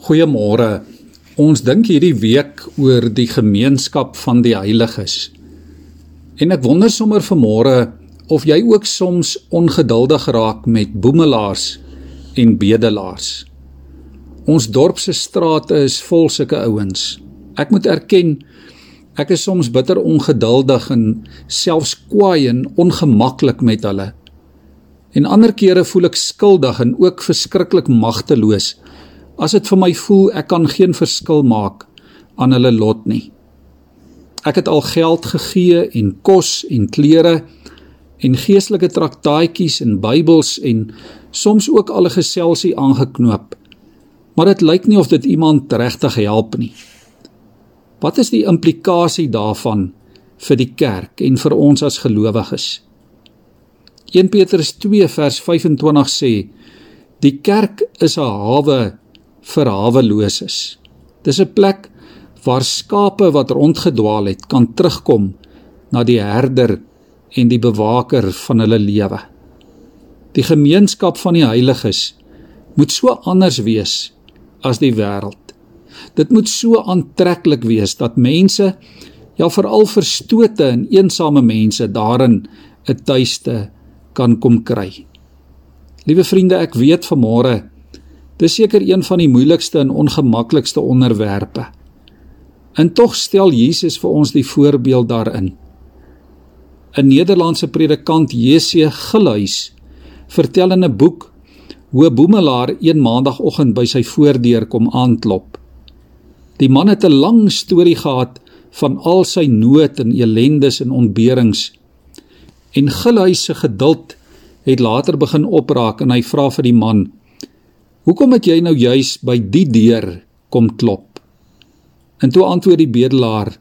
Goeiemôre. Ons dink hierdie week oor die gemeenskap van die heiliges. En ek wonder sommer vanmôre of jy ook soms ongeduldig raak met boemelaars en bedelaars. Ons dorp se strate is vol sulke ouens. Ek moet erken ek is soms bitter ongeduldig en selfs kwaai en ongemaklik met hulle. En ander kere voel ek skuldig en ook verskriklik magteloos as dit vir my voel ek kan geen verskil maak aan hulle lot nie. Ek het al geld gegee en kos en klere en geestelike traktaatjies en Bybels en soms ook al 'n geselsie aangeknoop. Maar dit lyk nie of dit iemand regtig help nie. Wat is die implikasie daarvan vir die kerk en vir ons as gelowiges? 1 Petrus 2 vers 25 sê: Die kerk is 'n hawe vir haweloses. Dis 'n plek waar skape wat rondgedwaal het kan terugkom na die herder en die bewaker van hulle lewe. Die gemeenskap van die heiliges moet so anders wees as die wêreld. Dit moet so aantreklik wees dat mense, ja veral verstote en eensame mense daarin 'n tuiste kan kom kry. Liewe vriende, ek weet vanmôre dis seker een van die moeilikste en ongemaklikste onderwerpe. En tog stel Jesus vir ons die voorbeeld daarin. 'n Nederlandse predikant, J.C. Gilhuis, vertel in 'n boek hoe 'n boemelaar een maandagooggend by sy voordeur kom aanklop. Die man het 'n lang storie gehad van al sy nood en ellendes en ontberings En Gilhuis se geduld het later begin opraak en hy vra vir die man: "Hoekom het jy nou juis by die deur kom klop?" En toe antwoord die bedelaar: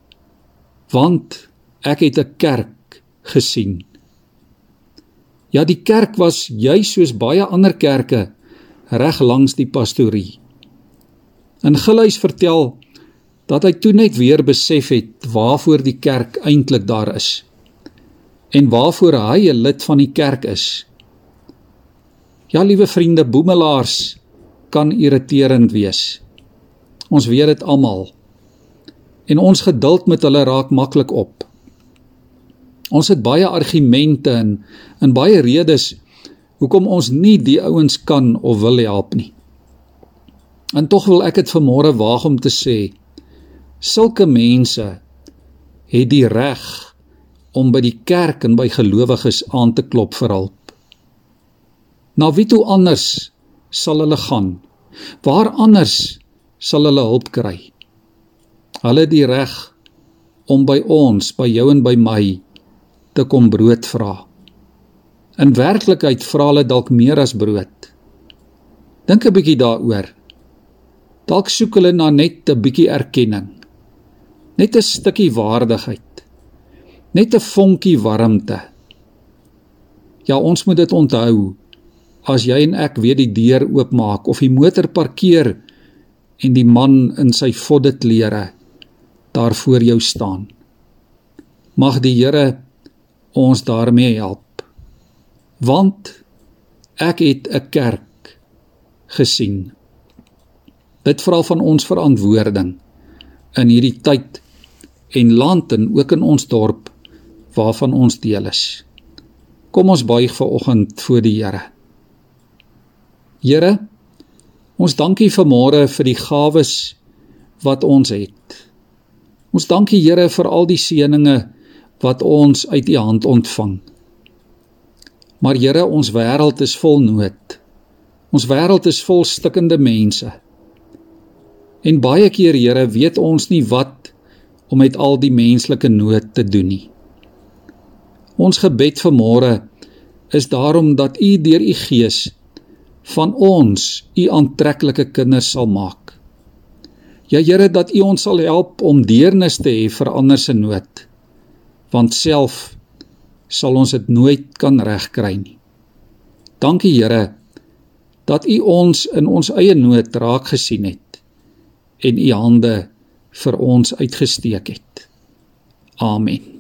"Want ek het 'n kerk gesien." Ja, die kerk was juis soos baie ander kerke reg langs die pastorie. En Gilhuis vertel dat hy toe net weer besef het waarvoor die kerk eintlik daar is en waarvoor hy 'n lid van die kerk is. Ja, liewe vriende, boemelaars kan irriterend wees. Ons weet dit almal. En ons geduld met hulle raak maklik op. Ons het baie argumente en en baie redes hoekom ons nie die ouens kan of wil help nie. En tog wil ek dit vanmôre waag om te sê, sulke mense het die reg om by die kerk en by gelowiges aan te klop vir hulp. Na wie toe anders sal hulle gaan? Waar anders sal hulle hulp kry? Hulle die reg om by ons, by jou en by my te kom brood vra. In werklikheid vra hulle dalk meer as brood. Dink 'n bietjie daaroor. Dalk soek hulle na net 'n bietjie erkenning. Net 'n stukkie waardigheid net 'n vonkie warmte. Ja, ons moet dit onthou. As jy en ek weer die deur oopmaak of die motor parkeer en die man in sy vodde klere daar voor jou staan. Mag die Here ons daarmee help. Want ek het 'n kerk gesien. Dit vra van ons verantwoording in hierdie tyd en land en ook in ons dorp waarvan ons deel is. Kom ons buig ver oggend voor die Here. Here, ons dankie vanmôre vir die gawes wat ons het. Ons dankie Here vir al die seëninge wat ons uit U hand ontvang. Maar Here, ons wêreld is vol nood. Ons wêreld is vol stikkende mense. En baie keer Here, weet ons nie wat om met al die menslike nood te doen nie. Ons gebed vir môre is daarom dat U deur U Gees van ons U aantreklike kinders sal maak. Ja Here dat U ons sal help om deernis te hê vir ander se nood. Want self sal ons dit nooit kan regkry nie. Dankie Here dat U ons in ons eie nood raak gesien het en U hande vir ons uitgesteek het. Amen.